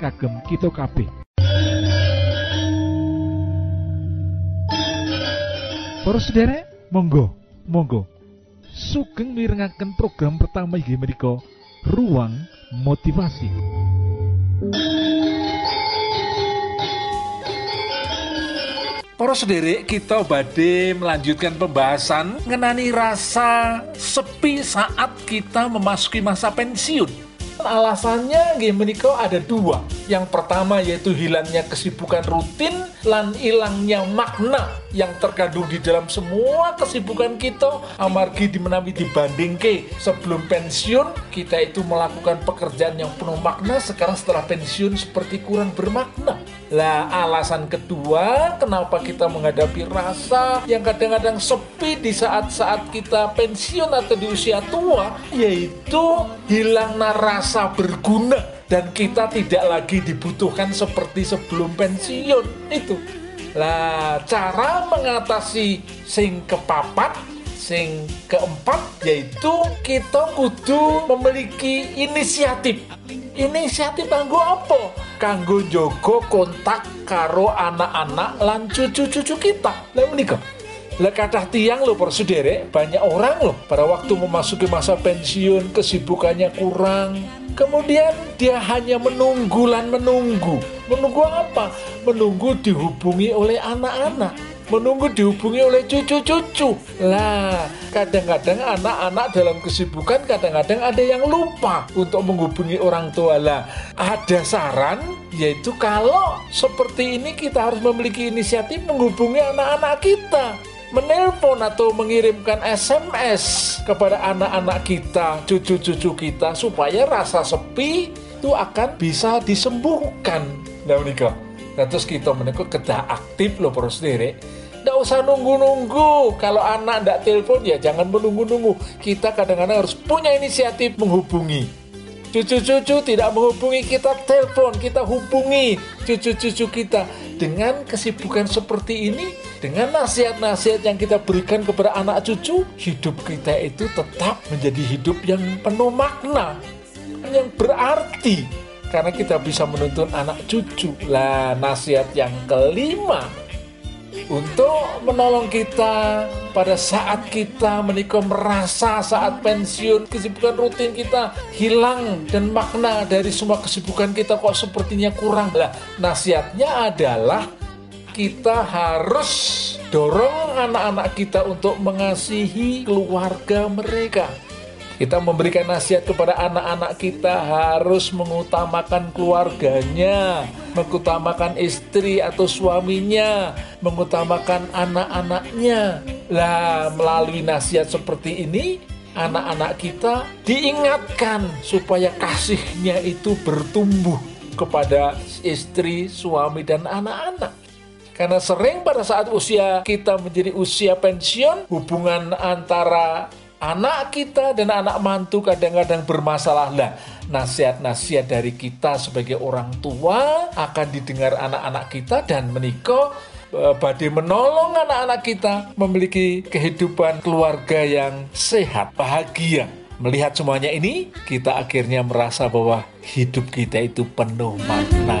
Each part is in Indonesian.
kagem kita kabeh. Para sederek monggo monggo. Sugeng mirengaken program pertama inggih menika ruang motivasi. Para sederek kita badhe melanjutkan pembahasan mengenai rasa sepi saat kita memasuki masa pensiun. Alasannya nggih menika ada dua. Yang pertama yaitu hilangnya kesibukan rutin lan hilangnya makna yang terkandung di dalam semua kesibukan kita amargi dimenawi dibandingke sebelum pensiun kita itu melakukan pekerjaan yang penuh makna. Sekarang setelah pensiun seperti kurang bermakna. Lah alasan kedua kenapa kita menghadapi rasa yang kadang-kadang sepi di saat-saat kita pensiun atau di usia tua yaitu hilangnya rasa berguna. Dan kita tidak lagi dibutuhkan seperti sebelum pensiun. Itu lah cara mengatasi sing kepapat sing keempat yaitu kita kudu memiliki inisiatif. Inisiatif kanggo apa? Kanggo jogo kontak karo anak-anak lan cucu-cucu kita. Lah menikah lah tiang loh persaudara banyak orang loh pada waktu memasuki masa pensiun kesibukannya kurang. Kemudian dia hanya menunggu dan menunggu. Menunggu apa? Menunggu dihubungi oleh anak-anak. Menunggu dihubungi oleh cucu-cucu. Lah, kadang-kadang anak-anak dalam kesibukan kadang-kadang ada yang lupa untuk menghubungi orang tua. Lah, ada saran yaitu kalau seperti ini kita harus memiliki inisiatif menghubungi anak-anak kita menelpon atau mengirimkan SMS kepada anak-anak kita, cucu-cucu kita supaya rasa sepi itu akan bisa disembuhkan. Nah, menikah. Nah, terus kita menikah kedah aktif loh perus sendiri. Nggak usah nunggu-nunggu. Kalau anak nggak telepon ya jangan menunggu-nunggu. Kita kadang-kadang harus punya inisiatif menghubungi. Cucu-cucu tidak menghubungi kita telepon, kita hubungi cucu-cucu kita. Dengan kesibukan seperti ini, dengan nasihat-nasihat yang kita berikan kepada anak cucu, hidup kita itu tetap menjadi hidup yang penuh makna, yang berarti. Karena kita bisa menuntun anak cucu. Lah, nasihat yang kelima. Untuk menolong kita pada saat kita menikah merasa saat pensiun kesibukan rutin kita hilang dan makna dari semua kesibukan kita kok sepertinya kurang. Lah nasihatnya adalah kita harus dorong anak-anak kita untuk mengasihi keluarga mereka kita memberikan nasihat kepada anak-anak kita harus mengutamakan keluarganya, mengutamakan istri atau suaminya, mengutamakan anak-anaknya. Lah, melalui nasihat seperti ini, anak-anak kita diingatkan supaya kasihnya itu bertumbuh kepada istri, suami, dan anak-anak. Karena sering pada saat usia kita menjadi usia pensiun, hubungan antara anak kita dan anak mantu kadang-kadang bermasalah lah nasihat-nasihat dari kita sebagai orang tua akan didengar anak-anak kita dan menikah e, badai menolong anak-anak kita memiliki kehidupan keluarga yang sehat, bahagia. Melihat semuanya ini, kita akhirnya merasa bahwa hidup kita itu penuh makna.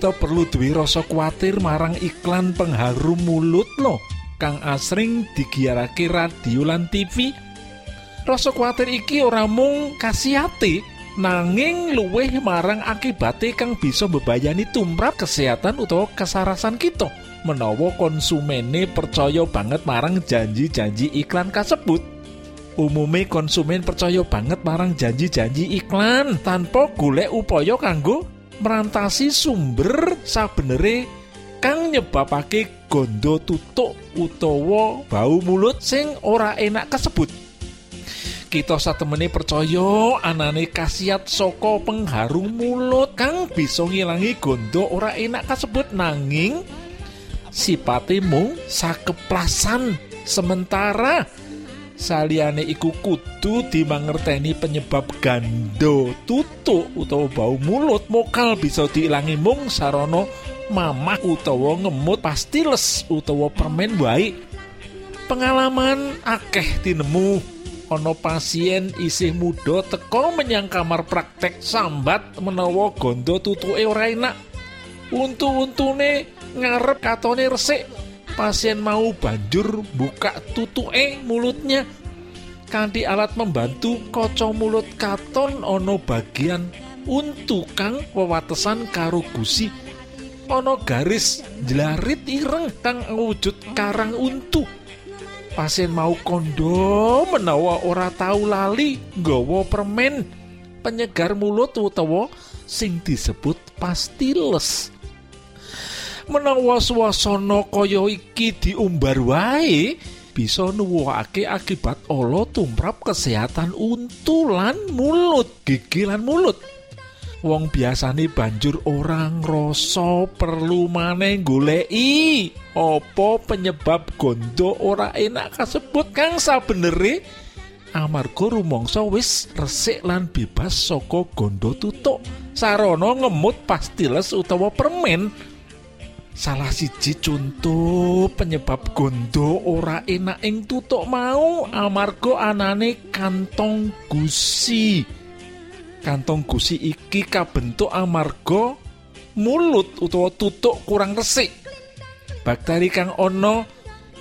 kita perlu duwe rasa kuatir marang iklan pengharum mulut lo kang asring digiarake radio lan TV rasa kuatir iki ora mung kasihati nanging luweh marang akibate kang bisa bebayani tumrap kesehatan utawa kesarasan kita menawa konsumene percaya banget marang janji-janji iklan kasebut. Umume konsumen percaya banget marang janji-janji iklan tanpa golek upaya kanggo merantasi sumber sabenere kang nyebabake gondo tutuk utawa bau mulut sing ora enak kasebut. Kita satemene percaya anane khasiat saka pengharum mulut kang bisa ngilangi gondo ora enak kasebut nanging sipate mung sakeplasan sementara saliyane iku kudu dimangerteni penyebab gando tutuk utawa bau mulut. Mokal bisa diilangi mung sarana mamah utawa ngemut pastiles utawa permen wae. Pengalaman akeh tinemu ana pasien isih muda teko menyang kamar praktek sambat menawa gondo tutuke ora enak. Untu-untune ngarep katone resik pasien mau banjur buka tutuke mulutnya. Kanthi alat membantu kaca mulut katon ana bagian untu kang wewatesan karo gusi. Ana garis jlarit ireng kang wujud karang untu. Pasien mau kondo menawa ora tahu lali nggawa permen. Penyegar mulut utawa sing disebut pastiles menawa swasana kaya iki diumbar wae bisa nuwuhake akibat ala tumrap kesehatan untu lan mulut gigi lan mulut. Wong biasane banjur orang rasa perlu maneh goleki. Apa penyebab gondo ora enak kasebut kang? Sabenere amarga rumangsa wis resik lan bebas saka gondo tutuk. Sarana ngemut pastiles utawa permen salah siji contoh penyebab gondo ora enak ing tutuk mau amarga anane kantong gusi. Kantong gusi iki kabentuk amarga mulut utawa tutuk kurang resik. Bakteri kang ana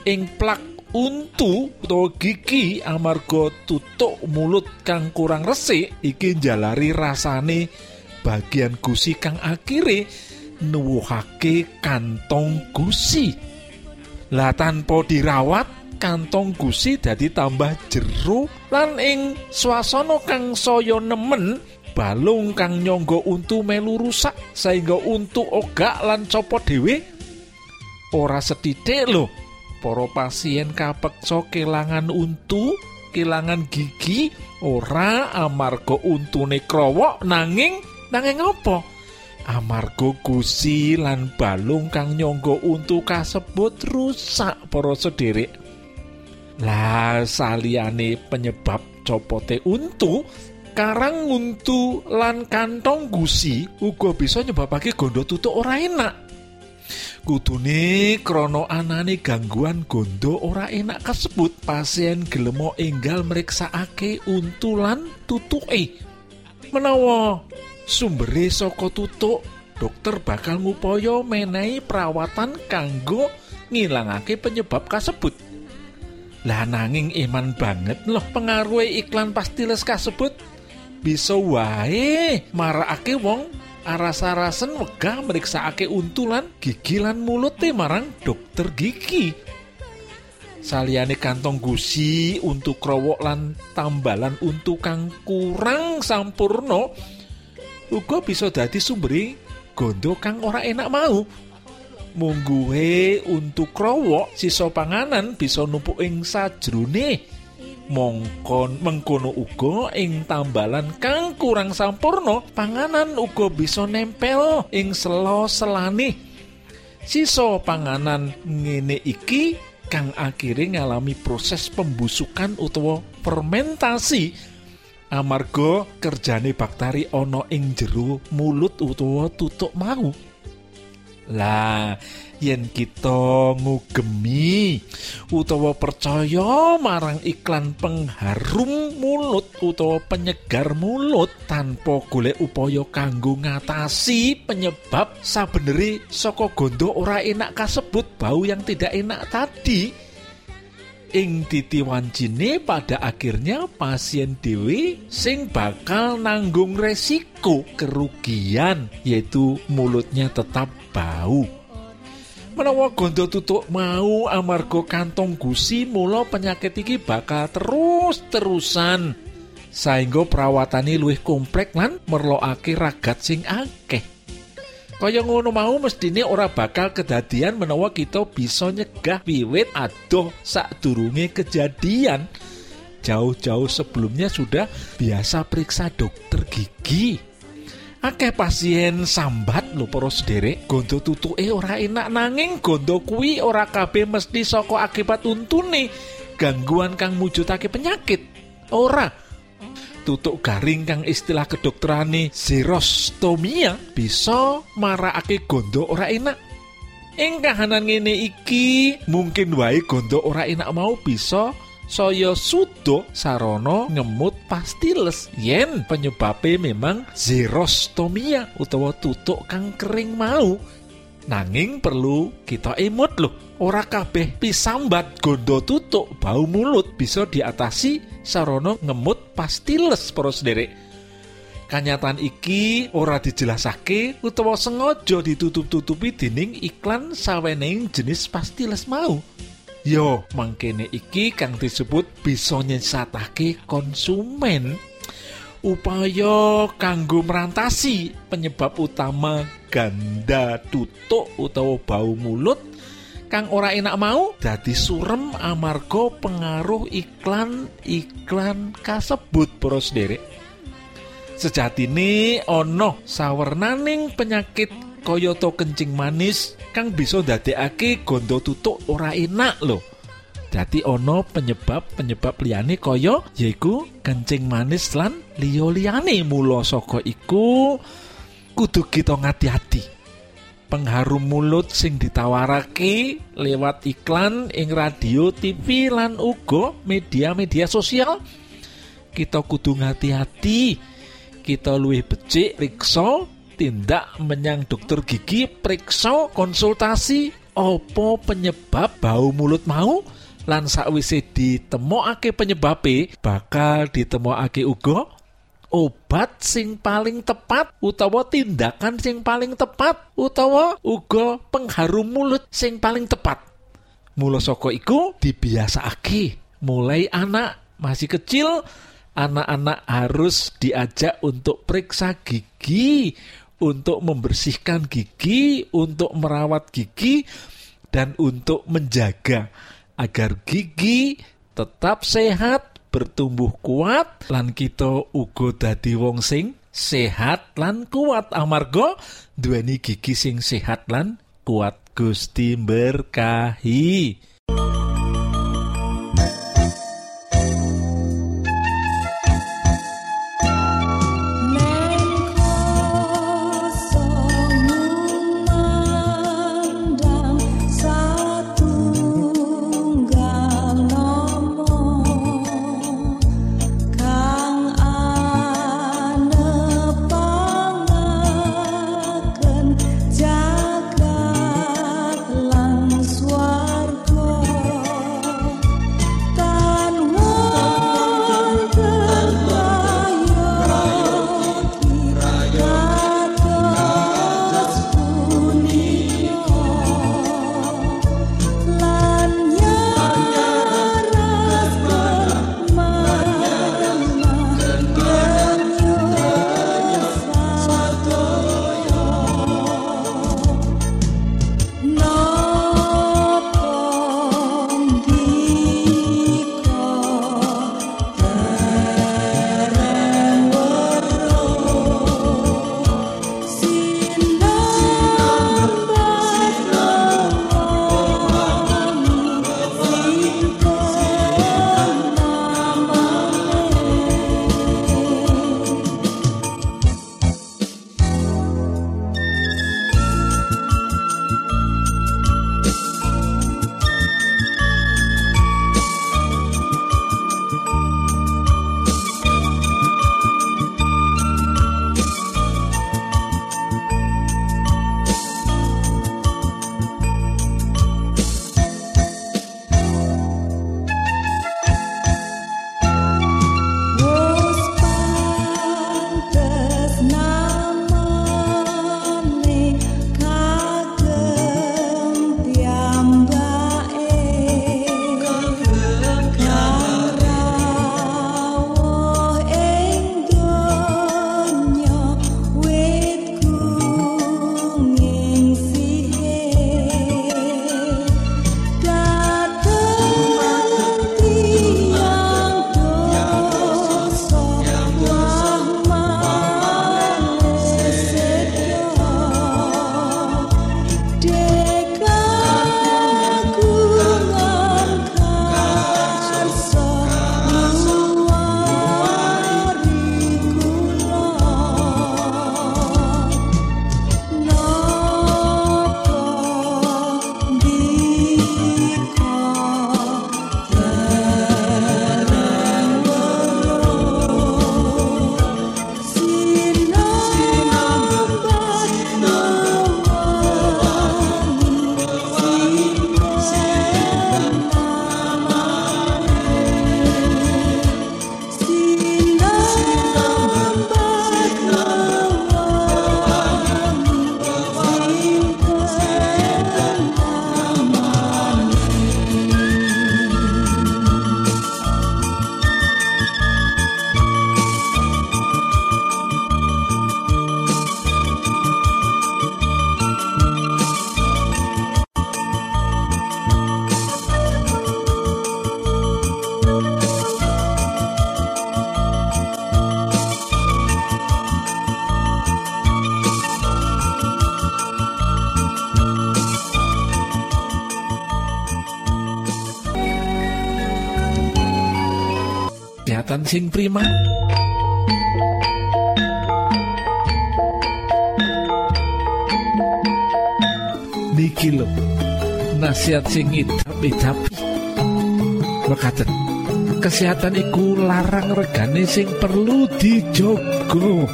ing plak untu utawa gigi amarga tutuk mulut kang kurang resik iki njalari rasane bagian gusi kang akhire nuwuhake kantong gusi. Lah tanpa dirawat kantong gusi dadi tambah jero lan ing swasana kang saya nemen balung kang nyangga untu melu rusak sehingga untu ogak lan copot dhewe. Ora sethithik lho para pasien kapeksa kelangan untu kelangan gigi ora amarga untune krowok nanging nanging apa amarga gusi lan balung kang nyangga untu kasebut rusak para sederek. Lah saliyane penyebab copote untu karang untu lan kantong gusi uga bisa nyebabake gondo tutuk ora enak. Kudune krana anane gangguan gondo ora enak kasebut pasien gelemo enggal meriksakake untu lan tutuke. Menawa sumbere saka tutuk dokter bakal ngupaya menehi perawatan kanggo ngilangake penyebab kasebut. Lah nanging iman banget loh pengaruh iklan pastiles kasebut. Bisa wae marakake wong aras-arasen wegah meriksakake untulan gigi lan mulute marang dokter gigi. Saliyane kantong gusi untuk krowok lan tambalan untu kang kurang sampurno uga bisa dadi sumberi gondo kang ora enak mau. Mungguhe untuk krowok sisa panganan bisa numpuk ing sajrone. Mongkon mengkono uga ing tambalan kang kurang sampurno panganan uga bisa nempel ing selo selane sisa panganan ngene iki kang akhirnya ngalami proses pembusukan utawa fermentasi amarga kerjane bakteri ana ing jero mulut utawa tutuk mau. Lah yen kita ngugemi utawa percaya marang iklan pengharum mulut utawa penyegar mulut tanpa golek upaya kanggo ngatasi penyebab sabeneri saka gondo ora enak kasebut bau yang tidak enak tadi ing titiwancine pada akhirnya pasien dewi sing bakal nanggung resiko kerugian yaitu mulutnya tetap bau. Menawa gondo tutuk mau amarga kantong gusi mula penyakit iki bakal terus terusan sehingga perawatane luwih komplek lan merlokake ragat sing akeh Kaya ngono mau mestine ora bakal kedadian menawa kita bisa nyegah wiwit adoh sadurunge kejadian. Jauh-jauh sebelumnya sudah biasa periksa dokter gigi. Akeh pasien sambat lho para sederek, gondo tutuke ora enak nanging gondo kuwi ora kabeh mesti saka akibat untune gangguan kang mujudake penyakit. Ora, tutuk garing kang istilah kedokterane xerostomia bisa marakake gondo ora enak. Ing kahanan ngene iki mungkin wae gondo ora enak mau bisa saya sudo sarono ngemut pastiles yen penyebabe memang xerostomia utawa tutuk kang kering mau nanging perlu kita emut loh ora kabeh pisambat gondo tutuk bau mulut bisa diatasi sarono ngemut pastiles para sederek Kanyatan iki ora dijelasake utawa sengaja ditutup-tutupi dening iklan sawening jenis pastiles mau. Yo, mangkene iki kang disebut bisa nyesatake konsumen. Upaya kanggo merantasi penyebab utama ganda tutuk utawa bau mulut kang ora enak mau dadi surem amarga pengaruh iklan-iklan kasebut para sederek sejatine ana sawernaning penyakit kayata kencing manis kang bisa ndadekake gondo tutuk ora enak lho. Dadi ana penyebab-penyebab liyane kaya yaiku kencing manis lan liya-liyane mula saka iku kudu kita ngati-hati. Pengharum mulut sing ditawarake lewat iklan ing radio TV lan media-media sosial kita kudu hati-hati kita luwih becik riksa tindak menyang dokter gigi periksa konsultasi opo penyebab bau mulut mau lan sakwise ditemokake penyebabe bakal ditemokake uga obat sing paling tepat utawa tindakan sing paling tepat utawa uga pengharum mulut sing paling tepat. Mula saka iku dibiasakake mulai anak masih kecil anak-anak harus diajak untuk periksa gigi, untuk membersihkan gigi, untuk merawat gigi dan untuk menjaga agar gigi tetap sehat, bertumbuh kuat lan kita uga dadi wong sing sehat lan kuat amarga duweni gigi sing sehat lan kuat Gusti berkahi. Sing prima. Niki lo nasihat sing idap-idapi berkata kesehatan iku larang regane sing perlu dijogo.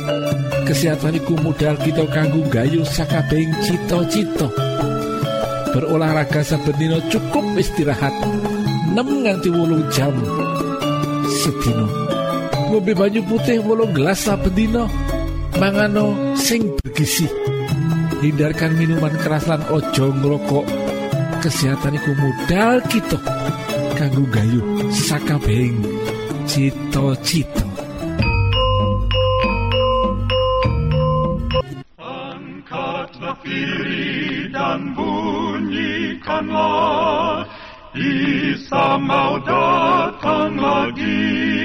Kesehatan iku modal kita kanggo gayu sakabeng cito-cito berolahraga saben cukup istirahat 6 nganti wolu jam. Sedina ngombe banyu putih wolong gelas saben dina mangano sing bergizi hindarkan minuman keras lan ojo ngrokok. Kesehatan iku modal kita. Kanggo gayuh sakabehing cita-cita. Angkatlah dan bunyikanlah Isa mau datang lagi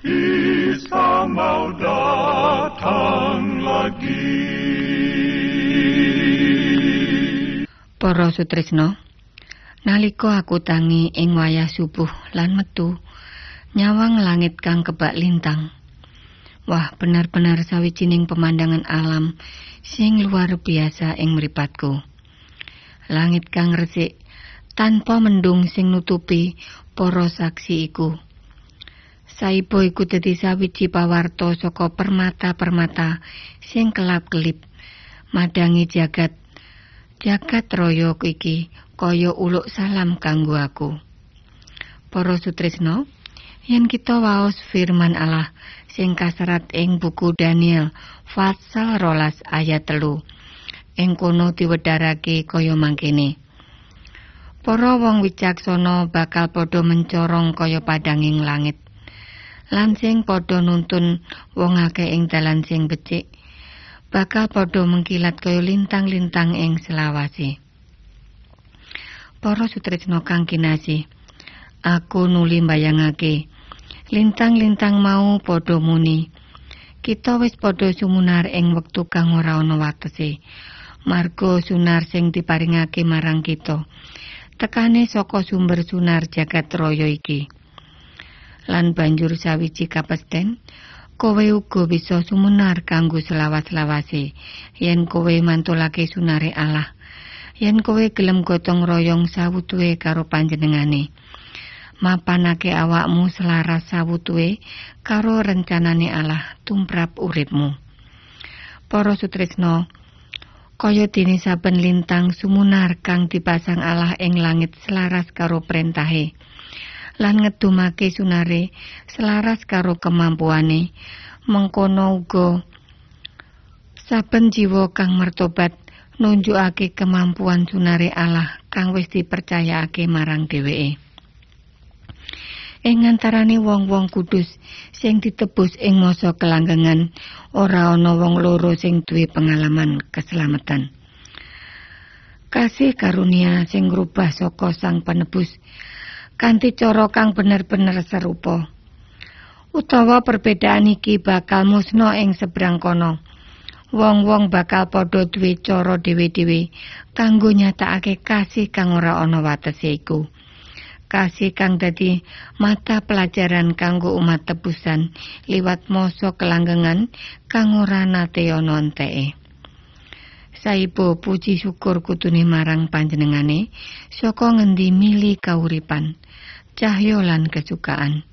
Isa mau datang lagi. Para Sutrisno, nalika aku tangi ing wayah subuh lan metu, nyawang langit kang kebak lintang. Wah, benar-benar sawijining pemandangan alam sing luar biasa ing mripatku. Langit kang resik tanpa mendung sing nutupi para saksi iku. Saibo iku dadi sawiji pawarto saka permata-permata sing kelap-kelip madangi jagat jagat raya iki kaya uluk salam kanggo aku. Para Sutrisno, yen kita waos firman Allah sing kaserat ing buku Daniel pasal rolas ayat telu. Ing kono diwedharake kaya mangkene. Para wong wicaksana bakal padha mencorong kaya padanging langit. Lan sing padha nuntun wong akeh ing dalan sing becik bakal padha mengkilat kaya lintang-lintang ing selawase. Para sutrisno kang kinasih, aku nuli mbayangake lintang-lintang mau padha muni. Kita wis padha sumunar ing wektu kang ora ana watese. Margo sunar sing diparingake marang kita. Tekane saka sumber sunar jagat raya iki. Lan banjur sawiji kapesten, kowe uga bisa sumunar kanggo selawas-lawase. Yen kowe mantulake sunare Allah yen kowe gelem gotong royong sawutuhe karo panjenengane. Mapanake awakmu selaras sawutuhe karo rencanane Allah tumrap uripmu. Para sutrisno kaya dene saben lintang sumunar kang dipasang Allah ing langit selaras karo perintahe lan ngedumake sunare selaras karo kemampuane. Mengkono uga saben jiwa kang mertobat nunjukake kemampuan sunare Allah kang wis dipercayakake marang dheweke. Ing antarane wong-wong kudus sing ditebus ing masa kelanggengan ora ana wong loro sing duwe pengalaman keselamatan. Kasih karunia sing ngrubah saka sang penebus kanthi cara kang bener-bener serupa. Utawa perbedaan iki bakal musno ing seberang kono. Wong-wong bakal padha duwe cara dhewe-dhewe kanggo nyatakake kasih kang ora ana watese iku. Kasih kang dadi mata pelajaran kanggo umat tebusan liwat masa kelanggengan kang ora nate ana enteke. Saibo puji syukur kutune marang panjenengane saka ngendi mili kauripan. Cahya lan kesukaan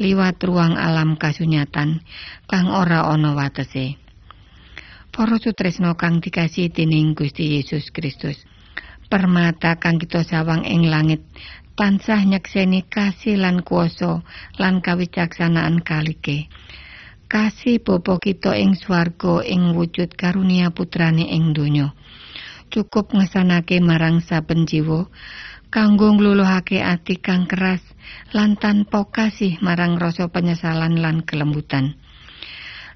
liwat ruang alam kasunyatan kang ora ana watese. Para sutresna kang dikasih dening Gusti Yesus Kristus. Permata kang kita sawang ing langit tansah nyekseni kasih lan kuasa lan kawicaksanaan kalike. Kasih Bapa kita ing swarga ing wujud karunia putrane ing donya. Cukup ngesanake marang saben jiwa kanggo ngluluhake ati kang keras lan tanpa kasih marang rasa penyesalan lan kelembutan.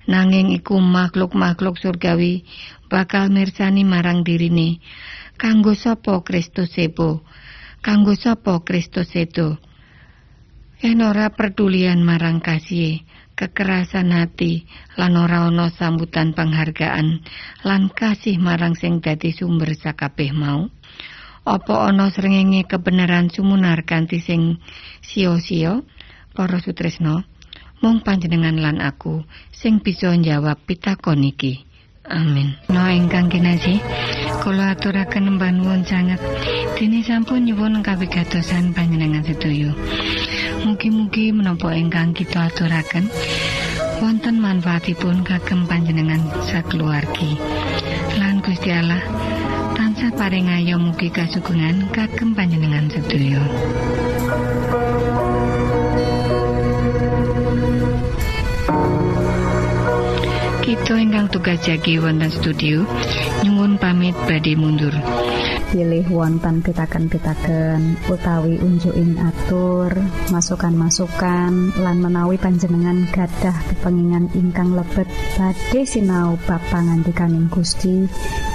Nanging iku makhluk-makhluk surgawi bakal mirsani marang dirine. Kanggo sapa Kristus sebo? Kanggo sapa Kristus sedo? Yen ora perdulian marang kasih, kekerasan hati, lan ora ana sambutan penghargaan, lan kasih marang sing dadi sumber sakabeh mau. Apa ana srengenge kebenaran sumunar kanthi sing sia-sia? Para sutresna, mung panjenengan lan aku sing bisa njawab pitakon iki. Amin. No ingkang kinasih, kula aturaken mbanuwun sanget dene sampun nyuwun kawigatosan panjenengan sedoyo. Mugi-mugi menapa ingkang kita aturaken wonten manfaatipun kagem panjenengan sakeluargi. Lan Gusti Allah tansah paring ayo mugi kasugengan kagem panjenengan sedoyo. Kita ingkang tugas jagi wonten studio nyuwun pamit badhe mundur. Pilih wonten pitaken-pitaken utawi unjuking atur masukan-masukan lan menawi panjenengan gadah kepengingan ingkang lebet badhe sinau bab pangantikaning Gusti.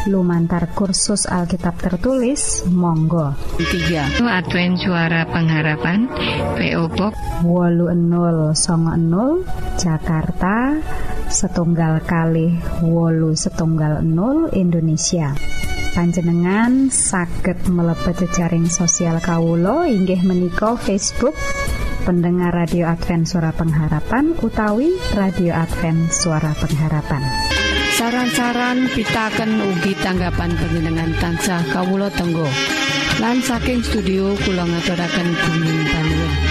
Lumantar kursus Alkitab tertulis Monggo. 3 Advent suara pengharapan PO Box 80 Jakarta setunggal kali wolu setunggal 0 Indonesia panjenengan saged mlebet jejaring sosial Kawulo inggih menika Facebook pendengar radio Advent suara pengharapan utawi radio Advent suara pengharapan. Saran-saran pitaken ugi tanggapan panjenengan tansah kawulo tenggo. Lan saking studio kula ngaturaken bumi panuwun